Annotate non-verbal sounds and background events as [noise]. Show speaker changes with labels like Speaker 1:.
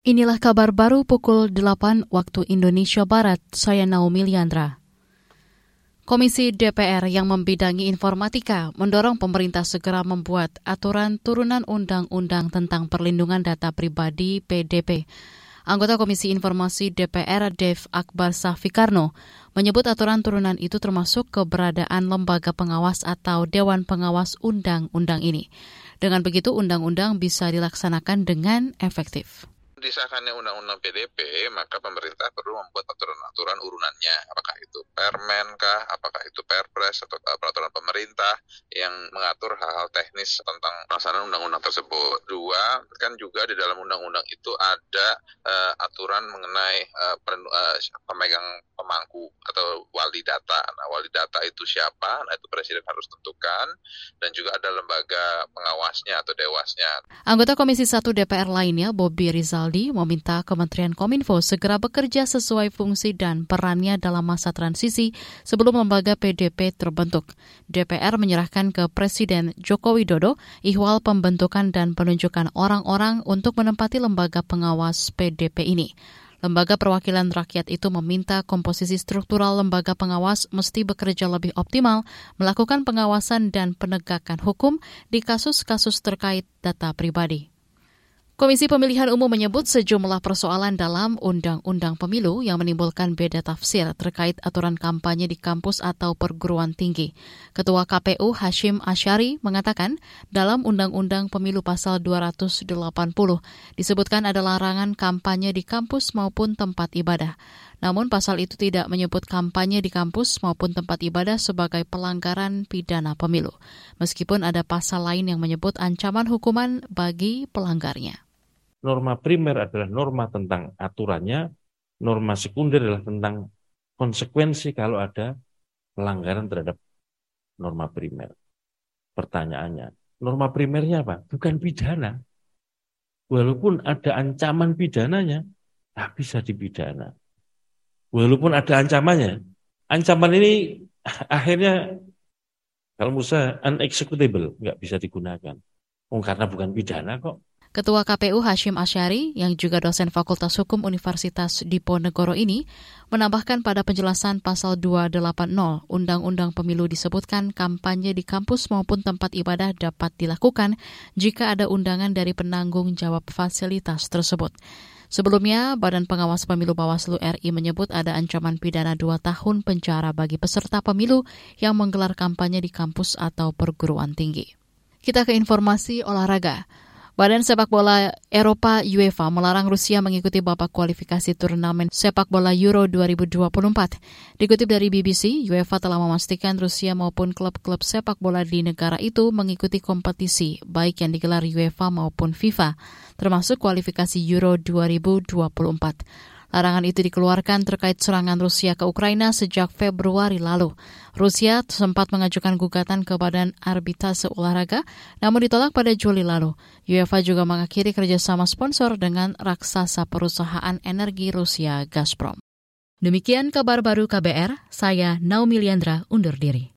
Speaker 1: Inilah kabar baru pukul 8 waktu Indonesia Barat. Saya Naomi Liandra. Komisi DPR yang membidangi informatika mendorong pemerintah segera membuat aturan turunan undang-undang tentang perlindungan data pribadi PDP. Anggota Komisi Informasi DPR Dev Akbar Safikarno menyebut aturan turunan itu termasuk keberadaan lembaga pengawas atau Dewan Pengawas Undang-Undang ini. Dengan begitu, undang-undang bisa dilaksanakan dengan efektif
Speaker 2: disahkannya undang-undang PDP, maka pemerintah perlu membuat aturan-aturan urunannya. Apakah itu permen kah, apakah itu perpres atau peraturan pemerintah yang mengatur hal-hal teknis tentang pelaksanaan undang-undang tersebut. Dua, kan juga di dalam undang-undang itu ada uh, aturan mengenai uh, uh, pemegang pemangku atau wali data. Nah, wali data itu siapa? Nah, itu presiden harus tentukan dan juga ada lembaga pengawasnya atau dewasnya.
Speaker 1: Anggota Komisi 1 DPR lainnya, Bobby Rizal Aldi meminta Kementerian Kominfo segera bekerja sesuai fungsi dan perannya dalam masa transisi sebelum lembaga PDP terbentuk. DPR menyerahkan ke Presiden Joko Widodo ihwal pembentukan dan penunjukan orang-orang untuk menempati lembaga pengawas PDP ini. Lembaga Perwakilan Rakyat itu meminta komposisi struktural lembaga pengawas mesti bekerja lebih optimal, melakukan pengawasan dan penegakan hukum di kasus-kasus terkait data pribadi. Komisi Pemilihan Umum menyebut sejumlah persoalan dalam Undang-Undang Pemilu yang menimbulkan beda tafsir terkait aturan kampanye di kampus atau perguruan tinggi. Ketua KPU Hashim Asyari mengatakan dalam Undang-Undang Pemilu pasal 280 disebutkan ada larangan kampanye di kampus maupun tempat ibadah. Namun pasal itu tidak menyebut kampanye di kampus maupun tempat ibadah sebagai pelanggaran pidana pemilu, meskipun ada pasal lain yang menyebut ancaman hukuman bagi pelanggarnya
Speaker 3: norma primer adalah norma tentang aturannya, norma sekunder adalah tentang konsekuensi kalau ada pelanggaran terhadap norma primer. Pertanyaannya, norma primernya apa? Bukan pidana. Walaupun ada ancaman pidananya, tak bisa dipidana. Walaupun ada ancamannya, ancaman ini [laughs] akhirnya kalau Musa unexecutable, nggak bisa digunakan. Oh, karena bukan pidana kok.
Speaker 1: Ketua KPU Hashim Asyari, yang juga dosen Fakultas Hukum Universitas Diponegoro ini, menambahkan pada penjelasan pasal 280 Undang-Undang Pemilu disebutkan kampanye di kampus maupun tempat ibadah dapat dilakukan jika ada undangan dari penanggung jawab fasilitas tersebut. Sebelumnya, Badan Pengawas Pemilu Bawaslu RI menyebut ada ancaman pidana dua tahun penjara bagi peserta pemilu yang menggelar kampanye di kampus atau perguruan tinggi. Kita ke informasi olahraga. Badan Sepak Bola Eropa UEFA melarang Rusia mengikuti babak kualifikasi turnamen sepak bola Euro 2024. Dikutip dari BBC, UEFA telah memastikan Rusia maupun klub-klub sepak bola di negara itu mengikuti kompetisi baik yang digelar UEFA maupun FIFA, termasuk kualifikasi Euro 2024. Larangan itu dikeluarkan terkait serangan Rusia ke Ukraina sejak Februari lalu. Rusia sempat mengajukan gugatan ke Badan Arbitrase Olahraga, namun ditolak pada Juli lalu. UEFA juga mengakhiri kerjasama sponsor dengan raksasa perusahaan energi Rusia Gazprom. Demikian kabar baru KBR, saya Naomi Liandra undur diri.